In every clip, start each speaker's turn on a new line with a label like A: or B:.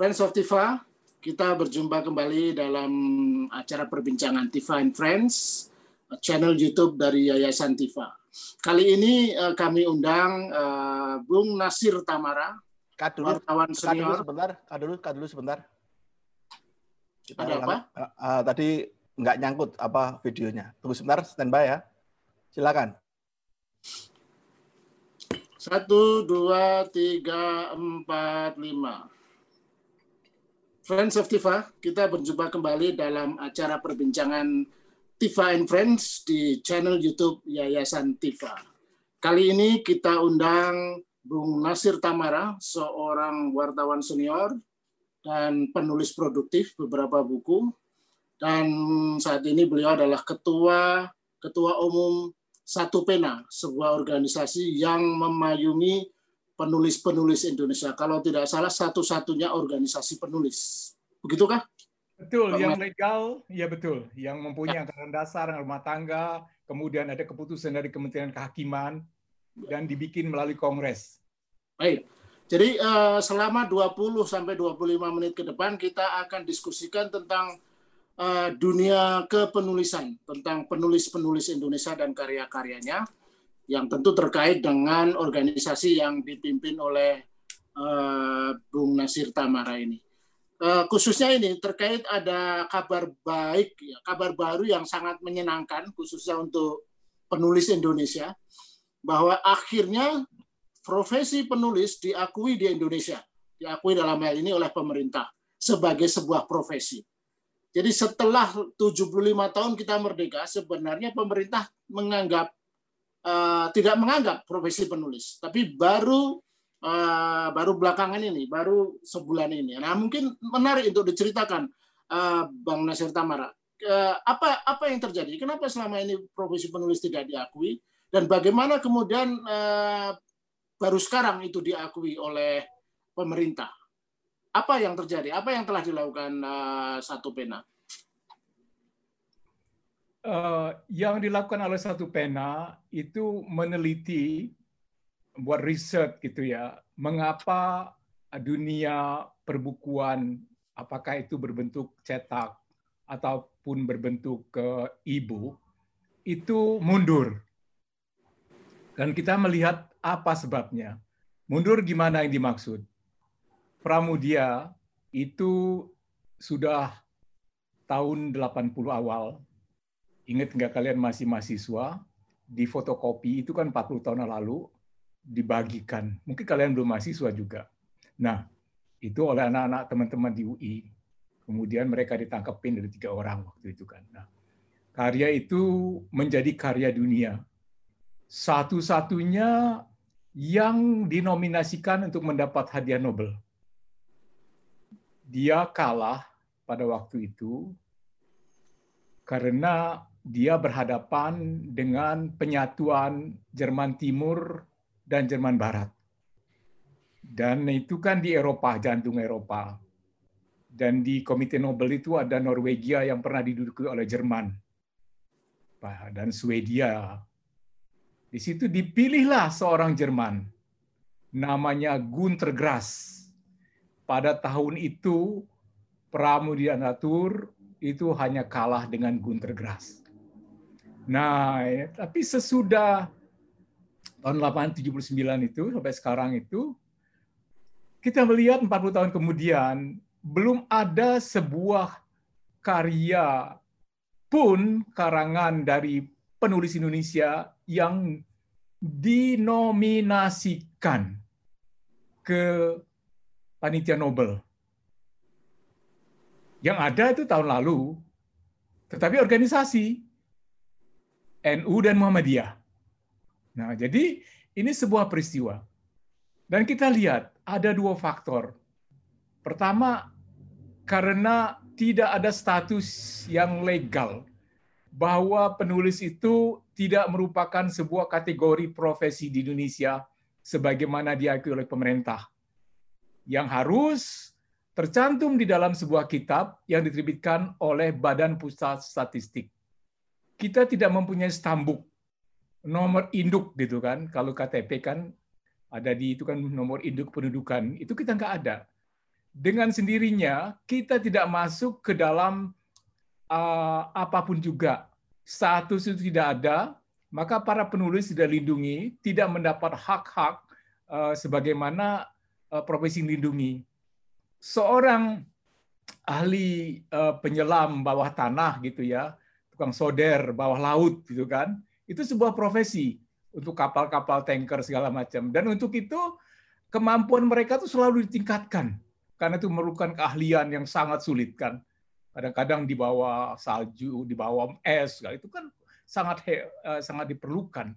A: Friends of Tifa, kita berjumpa kembali dalam acara perbincangan Tifa and Friends, channel YouTube dari Yayasan Tifa. Kali ini uh, kami undang uh, Bung Nasir Tamara,
B: Kat dulu,
A: wartawan
B: dulu
A: senior.
B: sebentar, kat dulu, kat dulu sebentar. Kita
A: Ada apa?
B: Uh, uh, tadi nggak nyangkut apa videonya. Tunggu sebentar, standby ya. Silakan.
A: Satu, dua, tiga, empat, lima. Friends of Tifa, kita berjumpa kembali dalam acara perbincangan Tifa and Friends di channel YouTube Yayasan Tifa. Kali ini kita undang Bung Nasir Tamara, seorang wartawan senior dan penulis produktif beberapa buku. Dan saat ini beliau adalah ketua ketua umum Satu Pena, sebuah organisasi yang memayungi penulis-penulis Indonesia. Kalau tidak salah satu-satunya organisasi penulis. Begitukah?
C: Betul, yang legal, ya betul. Yang mempunyai anggaran dasar rumah tangga, kemudian ada keputusan dari Kementerian Kehakiman, dan dibikin melalui Kongres.
A: Baik. Jadi eh, selama 20 sampai 25 menit ke depan kita akan diskusikan tentang eh, dunia kepenulisan, tentang penulis-penulis Indonesia dan karya-karyanya yang tentu terkait dengan organisasi yang dipimpin oleh eh, Bung Nasir Tamara ini. Eh, khususnya ini terkait ada kabar baik, ya, kabar baru yang sangat menyenangkan khususnya untuk penulis Indonesia bahwa akhirnya profesi penulis diakui di Indonesia, diakui dalam hal ini oleh pemerintah sebagai sebuah profesi. Jadi setelah 75 tahun kita merdeka, sebenarnya pemerintah menganggap eh, tidak menganggap profesi penulis, tapi baru eh, baru belakangan ini, baru sebulan ini. Nah, mungkin menarik untuk diceritakan eh, Bang Nasir Tamara. Eh, apa apa yang terjadi? Kenapa selama ini profesi penulis tidak diakui? Dan bagaimana kemudian eh, baru sekarang itu diakui oleh pemerintah? Apa yang terjadi? Apa yang telah dilakukan eh, satu pena?
C: Eh, yang dilakukan oleh satu pena itu meneliti, buat riset gitu ya, mengapa dunia perbukuan, apakah itu berbentuk cetak ataupun berbentuk ke ibu, itu mundur. Dan kita melihat apa sebabnya. Mundur gimana yang dimaksud? Pramudia itu sudah tahun 80 awal. Ingat nggak kalian masih mahasiswa? Di fotokopi itu kan 40 tahun lalu dibagikan. Mungkin kalian belum mahasiswa juga. Nah, itu oleh anak-anak teman-teman di UI. Kemudian mereka ditangkepin dari tiga orang waktu itu kan. Nah, karya itu menjadi karya dunia. Satu-satunya yang dinominasikan untuk mendapat hadiah Nobel. Dia kalah pada waktu itu karena dia berhadapan dengan penyatuan Jerman Timur dan Jerman Barat. Dan itu kan di Eropa, jantung Eropa. Dan di Komite Nobel itu ada Norwegia yang pernah diduduki oleh Jerman. Dan Swedia. Di situ dipilihlah seorang Jerman. Namanya Gunther Grass. Pada tahun itu, Pramudia Natur itu hanya kalah dengan Gunther Grass. Nah, ya, tapi sesudah tahun 879 itu sampai sekarang itu kita melihat 40 tahun kemudian belum ada sebuah karya pun karangan dari penulis Indonesia yang dinominasikan ke panitia Nobel. Yang ada itu tahun lalu, tetapi organisasi NU dan Muhammadiyah. Nah, jadi ini sebuah peristiwa. Dan kita lihat ada dua faktor. Pertama, karena tidak ada status yang legal bahwa penulis itu tidak merupakan sebuah kategori profesi di Indonesia sebagaimana diakui oleh pemerintah. Yang harus tercantum di dalam sebuah kitab yang diterbitkan oleh Badan Pusat Statistik. Kita tidak mempunyai stambuk nomor induk gitu kan. Kalau KTP kan ada di itu kan nomor induk pendudukan. Itu kita nggak ada. dengan sendirinya kita tidak masuk ke dalam uh, apa pun juga. Status itu tidak ada, maka para penulis tidak lindungi, tidak mendapat hak-hak uh, sebagaimana uh, profesi lindungi. Seorang ahli uh, penyelam bawah tanah gitu ya, tukang soder bawah laut gitu kan, itu sebuah profesi untuk kapal-kapal tanker segala macam. Dan untuk itu kemampuan mereka itu selalu ditingkatkan karena itu memerlukan keahlian yang sangat sulit kan. Kadang-kadang di bawah salju, di bawah es, itu kan sangat uh, sangat diperlukan.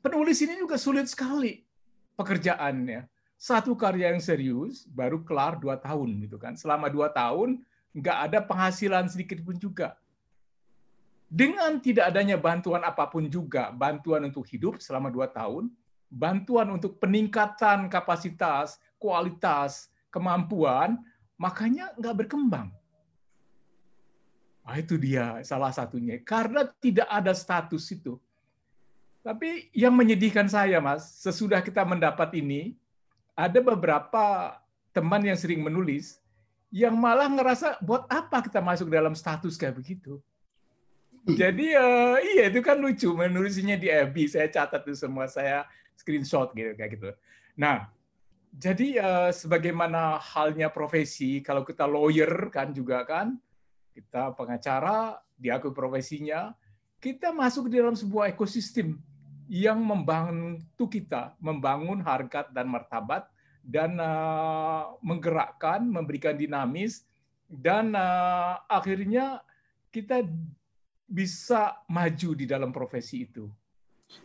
C: Penulis ini juga sulit sekali pekerjaannya. Satu karya yang serius baru kelar dua tahun gitu kan. Selama dua tahun nggak ada penghasilan sedikit pun juga. Dengan tidak adanya bantuan apa pun juga, bantuan untuk hidup selama dua tahun, bantuan untuk peningkatan kapasitas, kualitas, kemampuan, makanya nggak berkembang. Nah, itu dia salah satunya. Karena tidak ada status itu. Tapi yang menyedihkan saya, Mas, sesudah kita mendapat ini, ada beberapa teman yang sering menulis yang malah ngerasa buat apa kita masuk dalam status kayak begitu. Jadi uh, iya itu kan lucu menulisnya di FB saya catat itu semua saya screenshot gitu kayak gitu. Nah jadi uh, sebagaimana halnya profesi, kalau kita lawyer kan juga kan, kita pengacara, diakui profesinya, kita masuk di dalam sebuah ekosistem yang membantu kita membangun harkat dan martabat dan uh, menggerakkan, memberikan dinamis dan uh, akhirnya kita bisa maju di dalam profesi itu.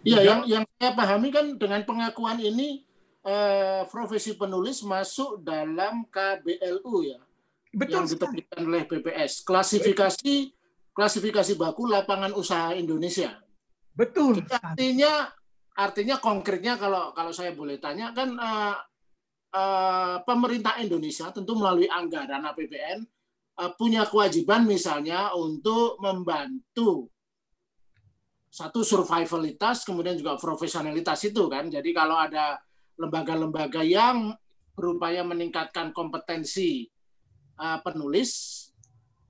A: Iya, yang yang saya pahami kan dengan pengakuan ini eh, profesi penulis masuk dalam KBLU ya. Betul yang diterbitkan oleh BPS. Klasifikasi klasifikasi baku lapangan usaha Indonesia.
C: Betul.
A: Jadi artinya artinya konkretnya kalau kalau saya boleh tanya kan eh, eh, pemerintah Indonesia tentu melalui anggaran APBN punya kewajiban misalnya untuk membantu satu survivalitas kemudian juga profesionalitas itu kan. Jadi kalau ada lembaga-lembaga yang berupaya meningkatkan kompetensi uh, penulis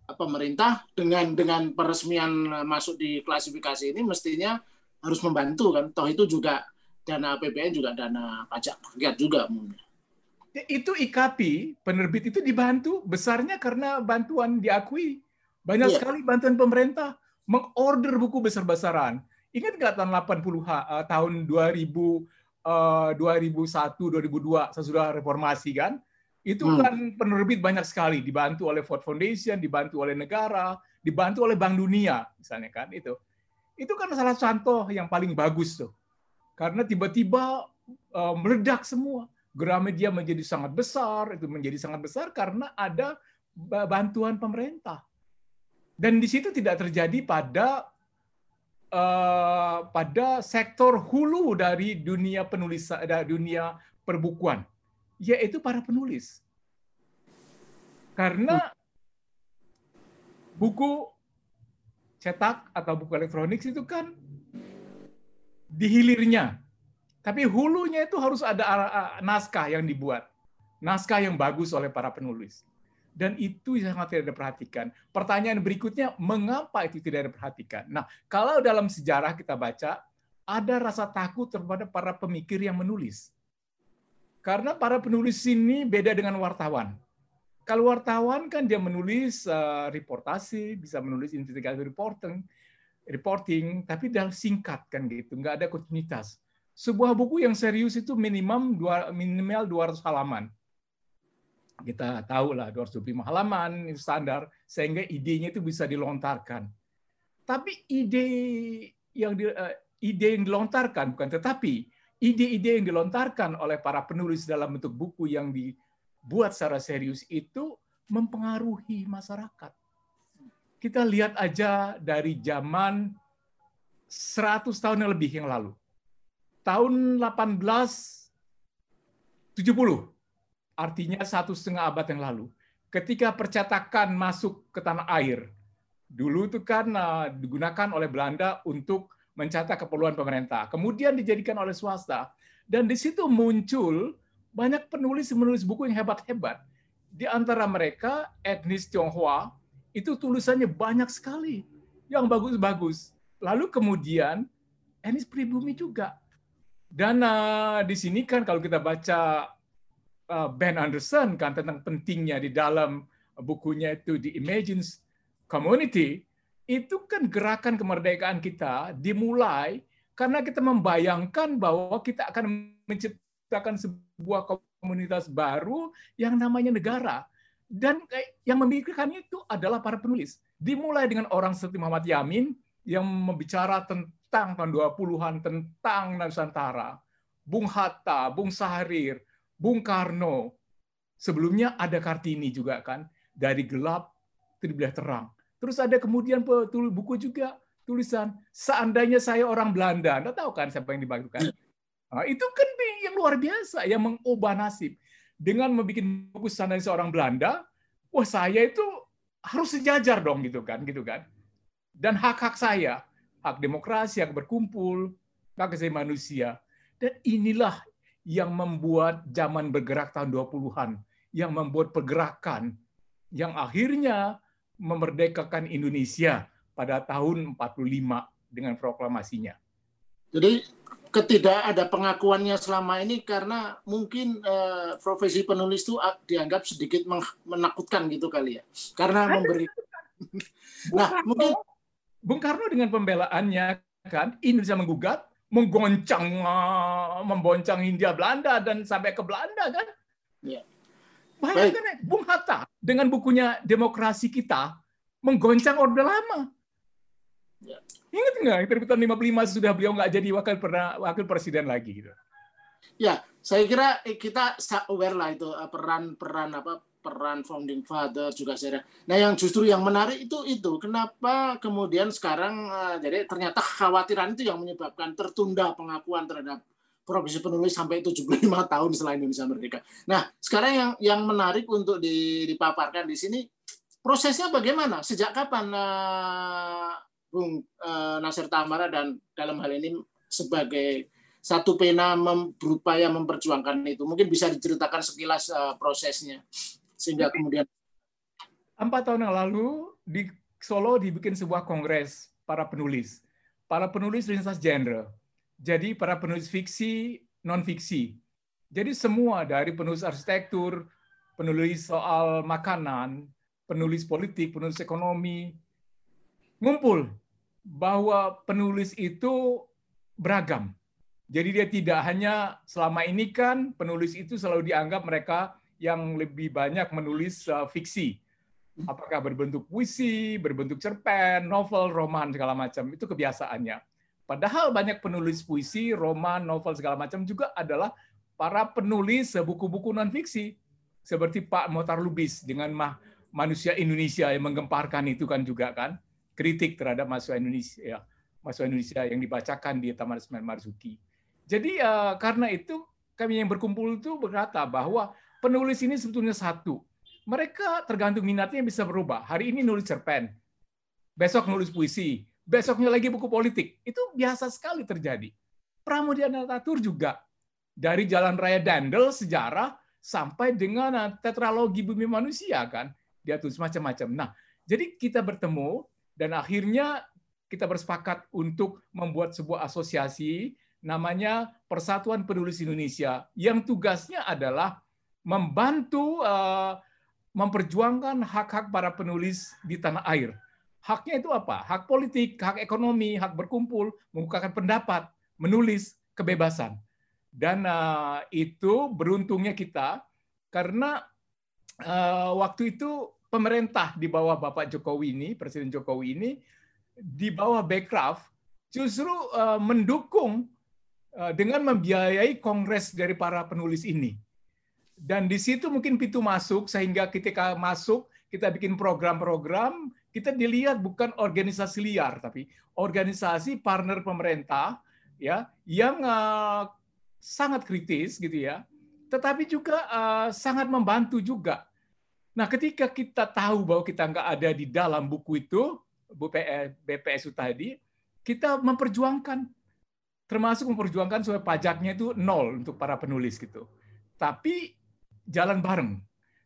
A: uh, pemerintah dengan dengan peresmian masuk di klasifikasi ini mestinya harus membantu kan toh itu juga dana APBN juga dana pajak rakyat juga
C: itu IKP penerbit itu dibantu besarnya karena bantuan diakui. Banyak yeah. sekali bantuan pemerintah mengorder buku besar-besaran. Ingat nggak tahun 80 uh, tahun 2000 2001 2002 sesudah reformasi kan? Itu hmm. kan penerbit banyak sekali. Dibantu oleh Ford Foundation dibantu oleh negara dibantu oleh Bank Dunia misalnya kan itu. Itu kan salah contoh yang paling bagus tuh. Karena tiba-tiba uh, meledak semua Gramedia menjadi sangat besar itu menjadi sangat besar karena ada bantuan pemerintah. Dan di situ tidak terjadi pada uh, pada sektor hulu dari dunia penulisan dari dunia perbukuan yaitu para penulis. Karena buku cetak atau buku elektronik itu kan di hilirnya tapi hulunya itu harus ada naskah yang dibuat naskah yang bagus oleh para penulis dan itu sangat tidak diperhatikan. Pertanyaan berikutnya, mengapa itu tidak diperhatikan? Nah, kalau dalam sejarah kita baca, ada rasa takut terhadap para pemikir yang menulis. Karena para penulis ini beda dengan wartawan. Kalau wartawan kan dia menulis uh, reportasi, bisa menulis investigasi reporting, reporting, tapi dalam singkat kan gitu, nggak ada kontinuitas. Sebuah buku yang serius itu minimum dua, minimal 200 halaman kita tahu lah 225 halaman itu standar sehingga idenya itu bisa dilontarkan. Tapi ide yang di, uh, ide yang dilontarkan bukan tetapi ide-ide yang dilontarkan oleh para penulis dalam bentuk buku yang dibuat secara serius itu mempengaruhi masyarakat. Kita lihat aja dari zaman 100 tahun yang lebih yang lalu. Tahun 1870 artinya satu setengah abad yang lalu. Ketika percetakan masuk ke tanah air, dulu itu kan uh, digunakan oleh Belanda untuk mencatat keperluan pemerintah. Kemudian dijadikan oleh swasta. Dan di situ muncul banyak penulis-penulis buku yang hebat-hebat Di antara mereka etnis Tionghoa itu tulisannya banyak sekali yang bagus-bagus. Lalu kemudian etnis pribumi juga. Dan uh, di sini kan kalau kita baca uh, Ben Anderson kan tentang pentingnya di dalam bukunya itu di Imagines Community, itu kan gerakan kemerdekaan kita dimulai karena kita membayangkan bahwa kita akan menciptakan sebuah komunitas baru yang namanya negara. Dan yang memikirkannya itu adalah para penulis. Dimulai dengan orang seperti Muhammad Yamin yang membicara tentang tahun 20-an tentang Nusantara. Bung Hatta, Bung Sahrir, Bung Karno. Sebelumnya ada Kartini juga kan. Dari gelap terbilah terang Terus ada kemudian buku juga tulisan seandainya saya orang Belanda, Anda tahu kan siapa yang dibagikan? Nah, itu kan yang luar biasa, yang mengubah nasib. Dengan membuat buku seandainya seorang Belanda, wah saya itu harus sejajar dong gitu kan, gitu kan. Dan hak-hak saya, hak demokrasi, hak berkumpul, hak asasi manusia. Dan inilah yang membuat zaman bergerak tahun 20-an, yang membuat pergerakan yang akhirnya memerdekakan Indonesia pada tahun 45 dengan proklamasinya.
A: Jadi ketidak ada pengakuannya selama ini karena mungkin uh, profesi penulis itu dianggap sedikit menakutkan gitu kali ya. Karena memberi
C: Nah, mungkin Bung Karno dengan pembelaannya kan Indonesia menggugat, menggoncang uh, memboncang Hindia Belanda dan sampai ke Belanda kan. Ya. Banyak kan Bung Hatta dengan bukunya Demokrasi Kita menggoncang Orde Lama. Ya. Ingat nggak tahun 55 sudah beliau nggak jadi wakil wakil presiden lagi gitu.
A: Ya, saya kira kita aware lah itu eh, peran-peran apa peran founding father juga saya. Nah, yang justru yang menarik itu itu kenapa kemudian sekarang eh, jadi ternyata kekhawatiran itu yang menyebabkan tertunda pengakuan terhadap profesi penulis sampai 75 tahun setelah Indonesia merdeka. Nah, sekarang yang yang menarik untuk dipaparkan di sini prosesnya bagaimana? Sejak kapan uh, Bung uh, Nasir Tamara dan dalam hal ini sebagai satu pena mem, berupaya memperjuangkan itu. Mungkin bisa diceritakan sekilas uh, prosesnya sehingga kemudian
C: empat tahun yang lalu di Solo dibikin sebuah kongres para penulis, para penulis lintas genre jadi para penulis fiksi, non fiksi. Jadi semua dari penulis arsitektur, penulis soal makanan, penulis politik, penulis ekonomi, ngumpul bahwa penulis itu beragam. Jadi dia tidak hanya selama ini kan penulis itu selalu dianggap mereka yang lebih banyak menulis uh, fiksi. Apakah berbentuk puisi, berbentuk cerpen, novel, roman segala macam itu kebiasaannya. Padahal banyak penulis puisi, roman, novel segala macam juga adalah para penulis buku-buku non fiksi seperti Pak Motar Lubis dengan manusia Indonesia yang menggemparkan itu kan juga kan kritik terhadap mahasiswa Indonesia ya, mahasiswa Indonesia yang dibacakan di Taman Ismail Marzuki. Jadi uh, karena itu kami yang berkumpul itu berkata bahwa penulis ini sebetulnya satu. Mereka tergantung minatnya bisa berubah. Hari ini nulis cerpen, besok nulis puisi, besoknya lagi buku politik. Itu biasa sekali terjadi. Pramudia Natatur juga. Dari Jalan Raya Dandel, sejarah, sampai dengan eh, tetralogi bumi manusia kan. Dia tulis macam-macam. Nah, jadi kita bertemu dan akhirnya kita bersepakat untuk membuat sebuah asosiasi namanya Persatuan Penulis Indonesia yang tugasnya adalah membantu uh, memperjuangkan hak-hak para penulis di tanah air Haknya itu apa? Hak politik, hak ekonomi, hak berkumpul, mengungkapkan pendapat, menulis, kebebasan. Dan uh, itu beruntungnya kita karena uh, waktu itu pemerintah di bawah Bapak Jokowi ini, Presiden Jokowi ini, di bawah Backcraft justru uh, mendukung uh, dengan membiayai kongres dari para penulis ini. Dan di situ mungkin pintu masuk sehingga ketika masuk kita bikin program-program kita dilihat bukan organisasi liar tapi organisasi partner pemerintah ya yang uh, sangat kritis gitu ya tetapi juga uh, sangat membantu juga. Nah ketika kita tahu bahwa kita nggak ada di dalam buku itu BPSU tadi kita memperjuangkan. Termasuk memperjuangkan supaya pajaknya itu nol untuk para penulis gitu. Tapi jalan bareng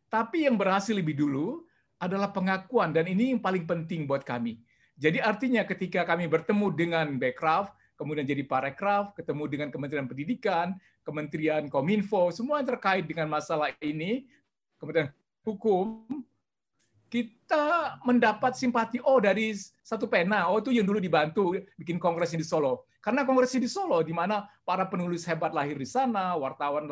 C: Tapi yang berhasil lebih dulu adalah pengakuan dan ini yang paling penting buat kami. Jadi artinya ketika kami bertemu dengan Backcraft, kemudian jadi Parekraf, ketemu dengan Kementerian Pendidikan, Kementerian Kominfo, semua yang terkait dengan masalah ini, kemudian hukum, kita mendapat simpati oh dari satu pena oh itu yang dulu dibantu bikin kongres di Solo. Karena kongres di Solo di mana para penulis hebat lahir di sana wartawan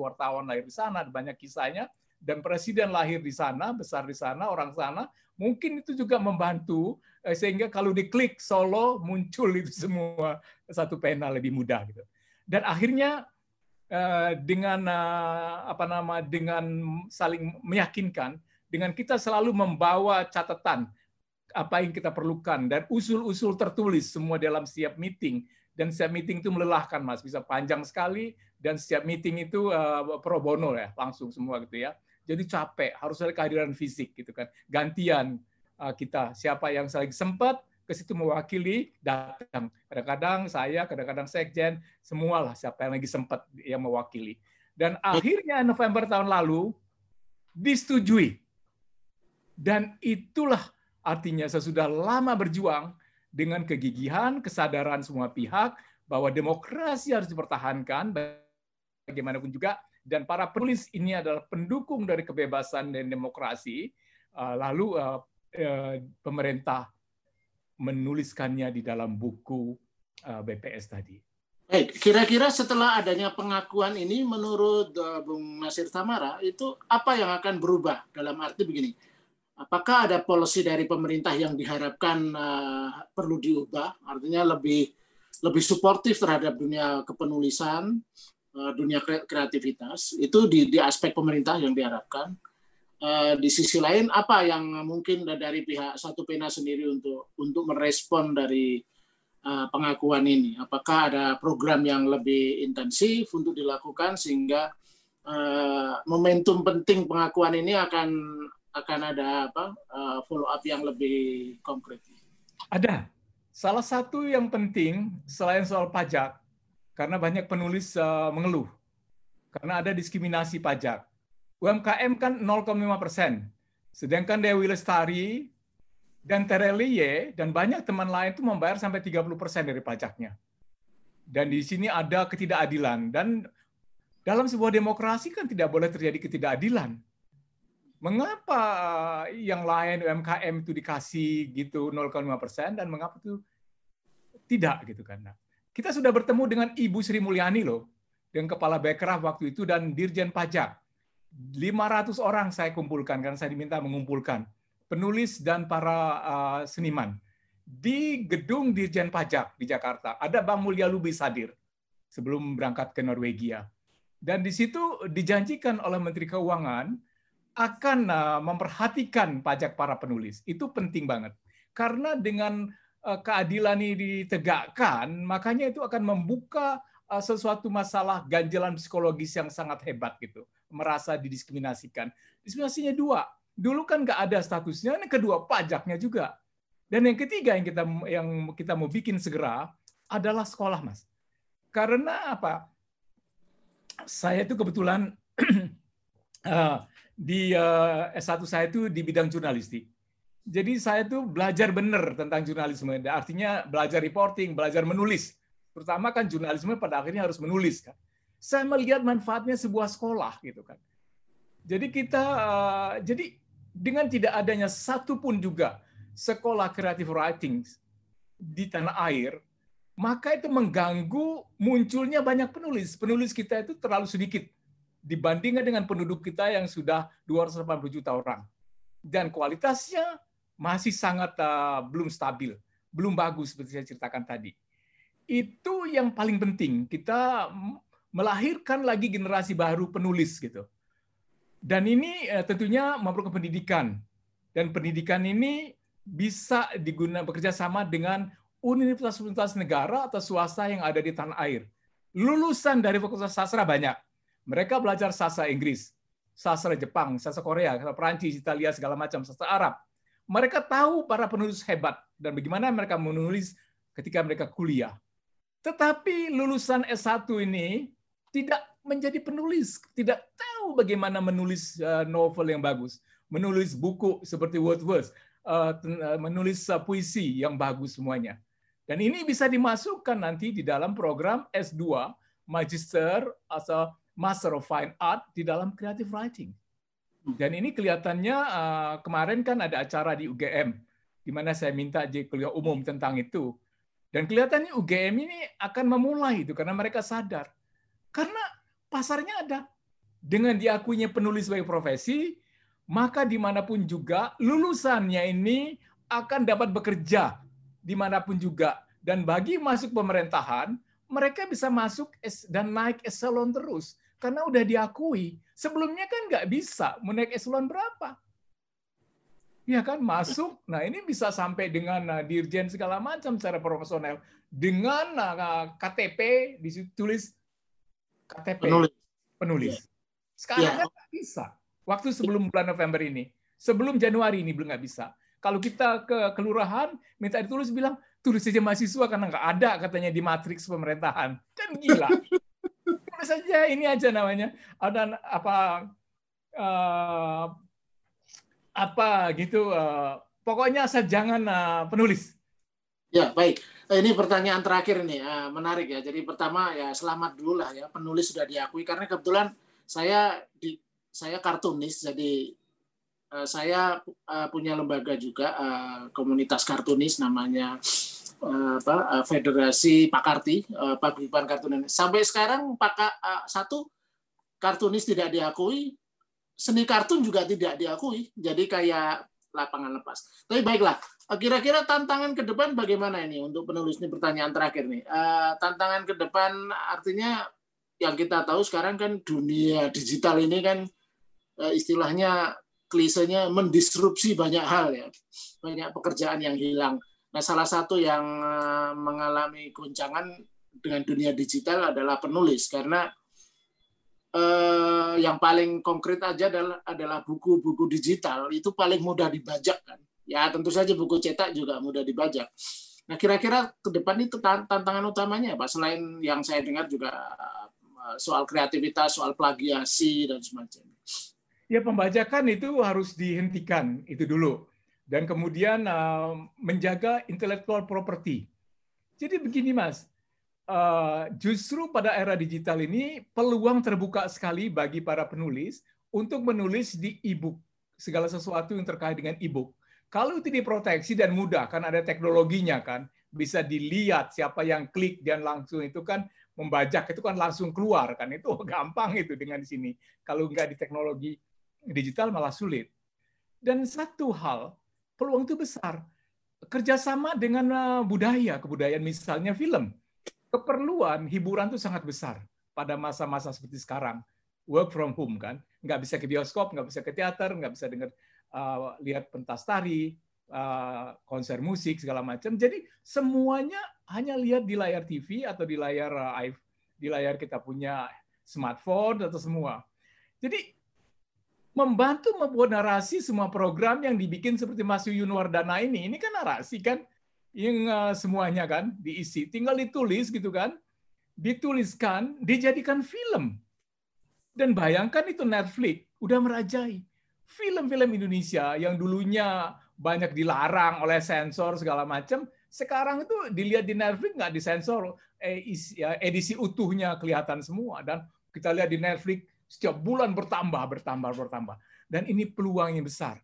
C: wartawan lahir di sana banyak kisahnya dan presiden lahir di sana besar di sana orang sana mungkin itu juga membantu eh, sehingga kalau diklik Solo muncul itu semua satu pena lebih mudah gitu. Dan akhirnya eh, dengan eh, apa nama dengan saling meyakinkan dengan kita selalu membawa catatan apa yang kita perlukan dan usul-usul tertulis semua dalam setiap meeting. Dan setiap meeting itu melelahkan mas. Bisa panjang sekali dan setiap meeting itu uh, pro bono ya langsung semua gitu ya. Jadi capek harus ada kehadiran fisik gitu kan. Gantian uh, kita. Siapa yang lagi sempat ke situ mewakili datang. Kadang-kadang saya kadang-kadang sekjen semualah siapa yang lagi sempat yang mewakili. Dan akhirnya November tahun lalu disetujui dan itulah artinya sesudah lama berjuang dengan kegigihan, kesadaran semua pihak bahwa demokrasi harus dipertahankan bagaimanapun juga dan para penulis ini adalah pendukung dari kebebasan dan demokrasi uh, lalu uh, uh, pemerintah menuliskannya di dalam buku BPS tadi.
A: Baik, kira-kira setelah adanya pengakuan ini menurut Bung Nasir Tamara itu apa yang akan berubah dalam arti begini? Apakah ada polisi dari pemerintah yang diharapkan uh, perlu diubah, artinya lebih lebih suportif terhadap dunia kepenulisan, uh, dunia kreativitas, itu di, di aspek pemerintah yang diharapkan. Uh, di sisi lain, apa yang mungkin dari pihak satu pena sendiri untuk untuk merespon dari uh, pengakuan ini? Apakah ada program yang lebih intensif untuk dilakukan sehingga momentum penting pengakuan ini akan akan ada apa uh, follow up yang lebih konkret?
C: Ada. Salah satu yang penting selain soal pajak, karena banyak penulis uh, mengeluh, karena ada diskriminasi pajak. UMKM kan 0,5 persen, sedangkan Dewi Lestari dan Terelie dan banyak teman lain itu membayar sampai 30 persen dari pajaknya. Dan di sini ada ketidakadilan dan dalam sebuah demokrasi kan tidak boleh terjadi ketidakadilan mengapa yang lain UMKM itu dikasih gitu 0,5 persen dan mengapa itu tidak gitu kan? Nah, kita sudah bertemu dengan Ibu Sri Mulyani loh, dengan Kepala Bekraf waktu itu dan Dirjen Pajak. 500 orang saya kumpulkan karena saya diminta mengumpulkan penulis dan para uh, seniman di gedung Dirjen Pajak di Jakarta. Ada Bang Mulya Lubis hadir sebelum berangkat ke Norwegia. Dan di situ dijanjikan oleh Menteri Keuangan akan uh, memperhatikan pajak para penulis. Itu penting banget. Karena dengan uh, keadilan ini ditegakkan, makanya itu akan membuka uh, sesuatu masalah ganjalan psikologis yang sangat hebat gitu. Merasa didiskriminasikan. Diskriminasinya dua. Dulu kan nggak ada statusnya, yang kedua pajaknya juga. Dan yang ketiga yang kita yang kita mau bikin segera adalah sekolah, Mas. Karena apa? Saya itu kebetulan di uh, eh, S1 saya itu di bidang jurnalistik. Jadi saya tuh belajar benar tentang jurnalisme. Artinya belajar reporting, belajar menulis. Terutama kan jurnalisme pada akhirnya harus menulis kan. Saya melihat manfaatnya sebuah sekolah gitu kan. Jadi kita uh, jadi dengan tidak adanya satu pun juga sekolah creative writing di tanah air, maka itu mengganggu munculnya banyak penulis. Penulis kita itu terlalu sedikit dibandingkan dengan penduduk kita yang sudah 280 juta orang. Dan kualitasnya masih sangat uh, belum stabil, belum bagus seperti saya ceritakan tadi. Itu yang paling penting, kita melahirkan lagi generasi baru penulis gitu. Dan ini uh, tentunya memerlukan pendidikan. Dan pendidikan ini bisa digunakan bekerja sama dengan universitas-universitas negara atau swasta yang ada di tanah air. Lulusan dari Fakultas Sastra banyak mereka belajar sastra Inggris, sastra Jepang, sastra Korea, sastra Perancis, Italia, segala macam, sastra Arab. Mereka tahu para penulis hebat dan bagaimana mereka menulis ketika mereka kuliah. Tetapi lulusan S1 ini tidak menjadi penulis, tidak tahu bagaimana menulis uh, novel yang bagus, menulis buku seperti Wordsworth, uh, menulis uh, puisi yang bagus semuanya. Dan ini bisa dimasukkan nanti di dalam program S2 Magister atau Master of Fine Art di dalam creative writing. Dan ini kelihatannya uh, kemarin kan ada acara di UGM di mana saya minta jadi kuliah umum tentang itu. Dan kelihatannya UGM ini akan memulai itu karena mereka sadar. Karena pasarnya ada. Dengan diakuinya penulis sebagai profesi, maka di mana pun juga lulusannya ini akan dapat bekerja di mana pun juga. Dan bagi masuk pemerintahan, mereka bisa masuk dan naik eselon terus. Karena udah diakui. Sebelumnya kan nggak bisa. Mau naik eselon berapa? Ya kan masuk. Nah ini bisa sampai dengan uh, dirjen segala macam secara profesional. Dengan uh, KTP ditulis KTP penulis. penulis. Iya. Sekarang ya. kan nggak bisa. Waktu sebelum bulan November ini, sebelum Januari ini belum nggak bisa. Kalau kita ke kelurahan minta ditulis bilang tulis saja mahasiswa karena nggak ada katanya di matriks pemerintahan. Kan gila. tulis saja ini aja namanya. Ada apa uh, apa gitu. Uh, pokoknya jangan uh, penulis.
A: Ya baik. Ini pertanyaan terakhir ini menarik ya. Jadi pertama ya selamat dulu lah ya penulis sudah diakui karena kebetulan saya di saya kartunis jadi uh, saya uh, punya lembaga juga uh, komunitas kartunis namanya uh, apa uh, Federasi Pakarti uh, Paguyuban Kartunis. Sampai sekarang Pak satu kartunis tidak diakui, seni kartun juga tidak diakui. Jadi kayak lapangan lepas. Tapi baiklah, kira-kira tantangan ke depan bagaimana ini untuk penulis ini pertanyaan terakhir nih. Tantangan ke depan artinya yang kita tahu sekarang kan dunia digital ini kan Eh, istilahnya klisenya mendisrupsi banyak hal ya banyak pekerjaan yang hilang nah salah satu yang eh, mengalami goncangan dengan dunia digital adalah penulis. Karena eh, yang paling konkret aja adalah adalah buku-buku digital. Itu paling mudah dibajak kan? Ya tentu saja buku cetak juga mudah dibajak. Nah kira-kira ke depan itu tantangan utamanya pak selain yang saya dengar juga eh, soal kreativitas soal plagiasi dan semacamnya
C: Ya pembajakan itu harus dihentikan. Itu dulu dan kemudian uh, menjaga intellectual property. Jadi begini mas, uh, justru pada era digital ini peluang terbuka sekali bagi para penulis untuk menulis di e-book segala sesuatu yang terkait dengan e-book. Kalau itu diproteksi dan mudah kan ada teknologinya kan bisa dilihat siapa yang klik dan langsung itu kan membajak itu kan langsung keluar kan itu gampang itu dengan di sini. Kalau nggak di teknologi digital malah sulit. Dan satu hal, peluang itu besar. Kerjasama dengan eh, budaya, kebudayaan misalnya film. Keperluan hiburan itu sangat besar pada masa-masa seperti sekarang. Work from home kan, nggak bisa ke bioskop, nggak bisa ke teater, nggak bisa dengar uh, lihat pentas tari, uh, konser musik segala macam. Jadi semuanya hanya lihat di layar TV atau di layar uh, di layar kita punya smartphone atau semua. Jadi membantu membuat narasi semua program yang dibikin seperti Mas Yuyun Wardana ini. Ini kan narasi kan yang uh, semuanya kan diisi. Tinggal ditulis gitu kan. Dituliskan, dijadikan film. Dan bayangkan itu Netflix udah merajai. Film-film Indonesia yang dulunya banyak dilarang oleh sensor segala macam, sekarang itu dilihat di Netflix nggak disensor, eh, ya, edisi utuhnya kelihatan semua dan kita lihat di Netflix setiap bulan bertambah, bertambah, bertambah. Dan ini peluang yang besar.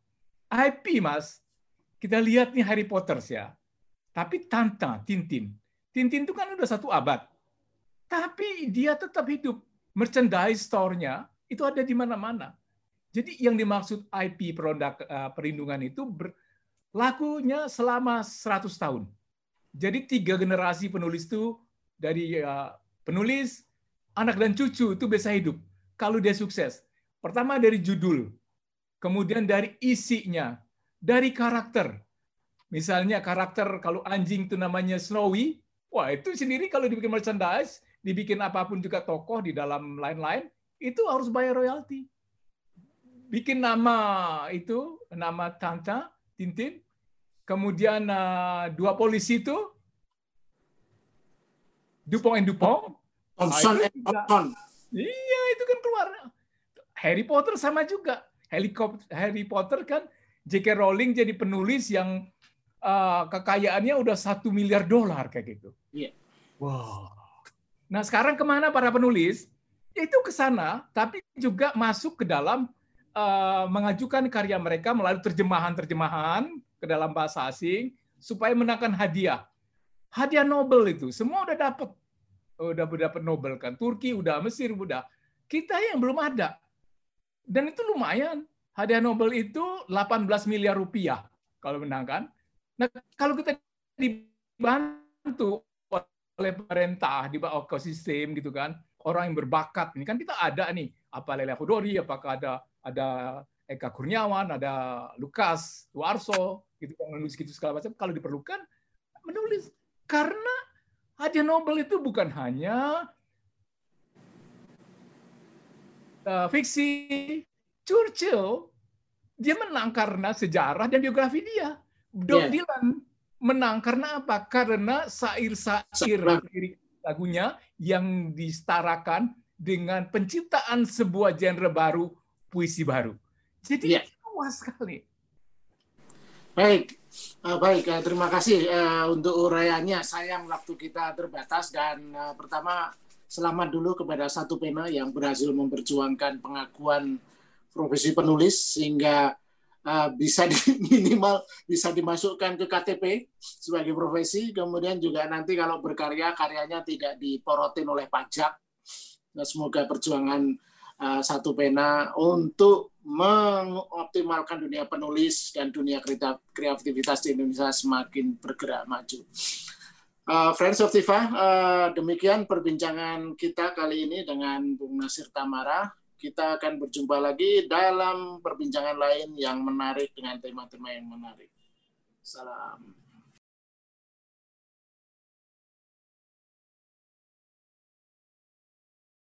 C: IP, Mas, kita lihat nih Harry Potter ya. Tapi Tanta, Tintin. Tintin itu kan udah satu abad. Tapi dia tetap hidup. Merchandise store-nya itu ada di mana-mana. Jadi yang dimaksud IP produk eh, perlindungan itu berlakunya selama 100 tahun. Jadi tiga generasi penulis itu dari eh, penulis, anak dan cucu itu bisa hidup kalau dia sukses? Pertama dari judul, kemudian dari isinya, dari karakter. Misalnya karakter kalau anjing itu namanya Snowy, wah itu sendiri kalau dibikin merchandise, dibikin apa pun juga tokoh di dalam lain-lain, itu harus bayar royalti. Bikin nama itu, nama Tanta, Tintin, kemudian uh, dua polisi itu, Dupont and Dupont,
A: Thompson and Thompson
C: Iya, itu kan keluar. Harry Potter sama juga. Helikopter Harry Potter kan J.K. Rowling jadi penulis yang uh, kekayaannya udah satu miliar dolar kayak gitu.
A: Iya.
C: Wow. Nah sekarang ke mana para penulis? Ya, itu ke sana, tapi juga masuk ke dalam uh, mengajukan karya mereka melalui terjemahan-terjemahan ke dalam bahasa asing supaya menangkan hadiah. Hadiah Nobel itu semua udah dapat, udah dapat Nobel kan. Turki udah, Mesir udah. Kita yang belum ada. Dan itu lumayan. Hadiah Nobel itu 18 miliar rupiah kalau menang kan. Nah, kalau kita dibantu oleh pemerintah di bawah ekosistem gitu kan, orang yang berbakat ini kan kita ada nih, apa Lela Hudori, apakah ada ada Eka Kurniawan, ada Lukas Tuarso, gitu kan menulis gitu segala macam. Kalau diperlukan menulis karena hadiah Nobel itu bukan hanya uh, fiksi, Churchill dia menang karena sejarah dan biografi dia. Bob yeah. Dylan menang karena apa? Karena sair-sair lagunya yang disetarakan dengan penciptaan sebuah genre baru, puisi baru. Jadi yeah. luas sekali.
A: Baik, uh, baik. Uh, terima kasih uh, untuk uraiannya. Sayang waktu kita terbatas dan uh, pertama selamat dulu kepada satu pena yang berhasil memperjuangkan pengakuan profesi penulis sehingga uh, bisa di, minimal bisa dimasukkan ke KTP sebagai profesi kemudian juga nanti kalau berkarya karyanya tidak diporotin oleh pajak nah, semoga perjuangan uh, satu pena untuk mengoptimalkan dunia penulis dan dunia kreativitas di Indonesia semakin bergerak maju. Uh, Friends of Tifa, uh, demikian perbincangan kita kali ini dengan Bung Nasir Tamara kita akan berjumpa lagi dalam perbincangan lain yang menarik dengan tema-tema yang menarik. Salam.